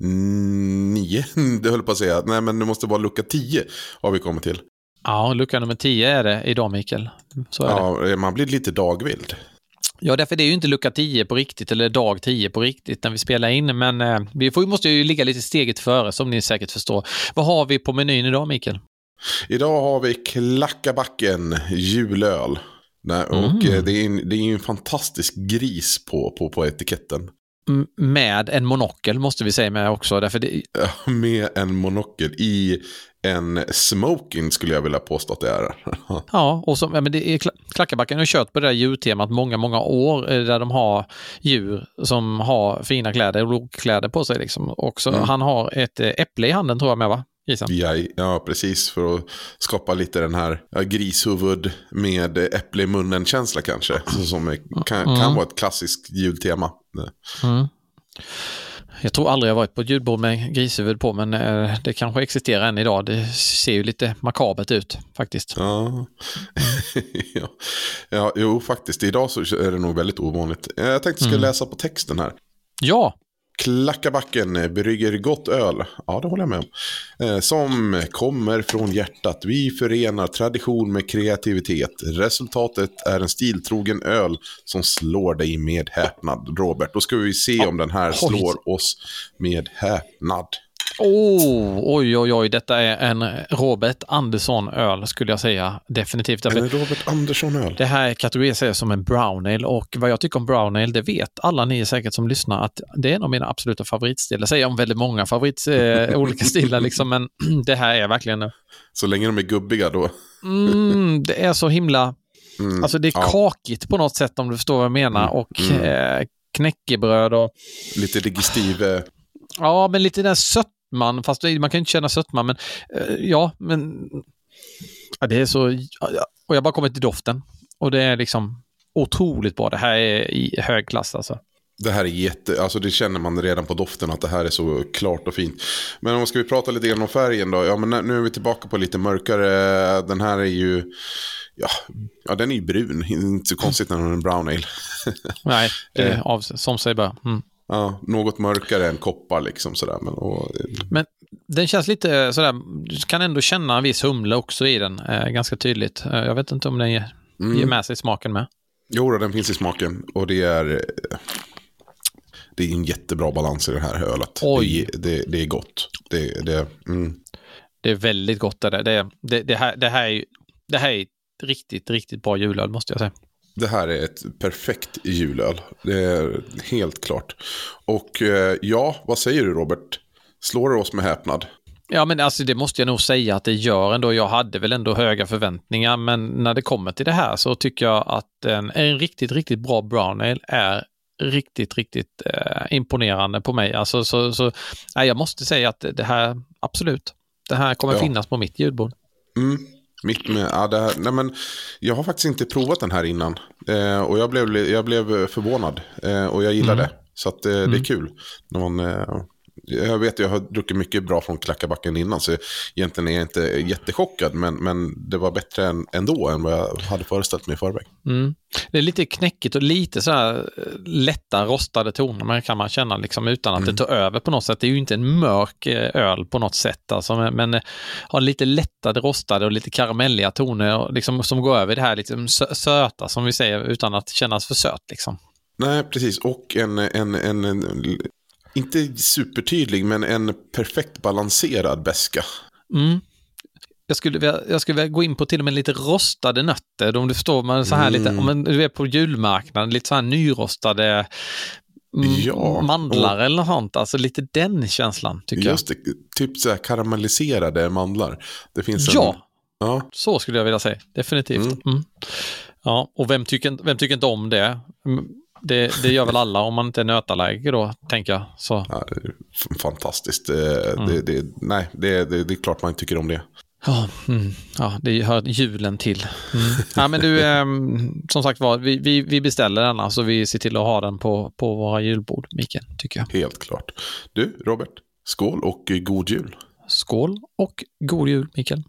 nio. Det höll på att säga. Nej, men det måste vara lucka tio har vi kommit till. Ja, lucka nummer 10 är det idag, Mikael. Så är det. Ja, man blir lite dagvild. Ja, därför det är ju inte lucka 10 på riktigt eller dag 10 på riktigt när vi spelar in, men eh, vi får, måste ju ligga lite steget före som ni säkert förstår. Vad har vi på menyn idag, Mikael? Idag har vi Klackabacken julöl. Nej, och Mm. eh, det är, en, det är en fantastisk gris på, på, på etiketten. Med en monokel måste vi säga med också, därför det, Med en monokel i en smoking skulle jag vilja påstå att det är. Ja, och så, ja, men det är, Kla- Klackarbacken har kört på det där djurtemat många, många år eh, där de har djur som har fina kläder, lokkläder på sig liksom. Och så, Mm. Han har ett eh, äpple i handen tror jag med va? Gissar. Ja, ja, precis. För att skapa lite den här ja, grishuvud med äpple i munnen-känsla kanske. Som är, kan, kan Mm. vara ett klassiskt jultema. Mm. Jag tror aldrig jag varit på ett ljudbord med grishuvud på, men eh, det kanske existerar än idag. Det ser ju lite makabert ut faktiskt. Ja. ja. ja, jo faktiskt. Idag så är det nog väldigt ovanligt. Jag tänkte jag skulle Mm. läsa på texten här. Ja, Klackabacken eh, brygger gott öl. Ja, det håller jag med om. Eh, som kommer från hjärtat. Vi förenar tradition med kreativitet. Resultatet är en stiltrogen öl som slår dig med häpnad. Robert, då ska vi se om den här slår oss med häpnad. Oh, oj, oj, oj, detta är en Robert Andersson öl skulle jag säga definitivt. Det Robert Andersson-öl? Det här kategoriseras som en brown ale och vad jag tycker om brown ale, det vet alla ni säkert som lyssnar att det är en av mina absoluta favoritstilar. Jag säger om väldigt många favorit, eh, olika stilar liksom, men det här är verkligen, Så länge de är gubbiga då. mm, det är så himla, Mm. alltså det är ja, kakigt på något sätt om du förstår vad jag menar Mm, och mm. eh, knäckebröd och Lite digestive. ja, men lite den sötman, fast man kan ju inte känna sötman, men eh, ja, men ja, det är så, och jag bara kommer till doften och det är liksom otroligt bra. Det här är i hög klass alltså. Det här är jätte, alltså det känner man redan på doften att det här är så klart och fint. Men om ska vi prata lite grann om färgen då? Ja men nu är vi tillbaka på lite mörkare. Den här är ju, ja, ja den är ju brun. Inte så konstigt när den är en brown ale. Nej, det är Eh. av, som sig bör. Mm. Ja, något mörkare än koppar liksom sådär. Men, och, Men den känns lite sådär, du kan ändå känna en viss humle också i den, eh, ganska tydligt. Eh, jag vet inte om den ger, Mm. ger med sig smaken med. jo då, den finns i smaken. Och det är, eh, det är en jättebra balans i det här ölet. Oj. Det, det, det är gott. Det, det, mm. Det är väldigt gott det. Det, det, det, här, det, här är, det här är riktigt, riktigt bra julöl måste jag säga. Det här är ett perfekt julöl. Det är helt klart. Och eh, ja, vad säger du Robert? Slår det oss med häpnad? Ja, men alltså det måste jag nog säga att det gör ändå. Jag hade väl ändå höga förväntningar, men när det kommer till det här så tycker jag att en, en riktigt, riktigt bra brown ale är riktigt, riktigt eh, imponerande på mig. Alltså, så, så, nej, jag måste säga att det här, absolut, det här kommer Ja. finnas på mitt ljudbord. Mm. Mitt med, ja, det här, nej men, jag har faktiskt inte provat den här innan. Eh, och jag blev, jag blev förvånad. Eh, och jag gillar Mm. det. Så att, eh, det är kul. När man, eh, jag vet, jag har druckit mycket bra från Klackabacken innan. Så egentligen är jag inte jättechockad. Men, men det var bättre än, ändå än vad jag hade föreställt mig i förväg. Mm. Det är lite knäckigt och lite så här eh, lätta rostade toner man kan man känna liksom utan att det tar över på något sätt. Det är ju inte en mörk eh, öl på något sätt alltså, men, men eh, har lite lättade rostade och lite karamelliga toner och liksom, som går över det här liksom sö- söta som vi säger utan att kännas för söt. Liksom. Nej, precis. Och en, en, en, en inte supertydlig, men en perfekt balanserad beska. Mm. Jag skulle, vilja, jag skulle vilja gå in på till och med lite rostade nötter, om du förstår, men så här lite, Mm. om man- du är på julmarknaden, lite så här nyrostade mm, Ja, mandlar och- eller något sånt. Alltså lite den känslan tycker jag. Just det, typ så här karamelliserade mandlar. Det finns en... Ja, Ja, så skulle jag vilja säga. Definitivt. Mm. Mm. Ja, och vem tycker, vem tycker inte om det? Mm, Det, det gör väl alla om man inte är nötallergiker då, tänker jag. Så. ja, fantastiskt. Det, det, det, nej, det, det, det är klart man tycker om det. Ja, mm, ja, det hör julen till. Mm. Ja, men du, eh, som sagt var, vi, vi, vi beställer denna så vi ser till att ha den på, på våra julbord, Mikael, tycker jag. Helt klart. Du, Robert, skål och god jul. Skål och god jul, Mikael.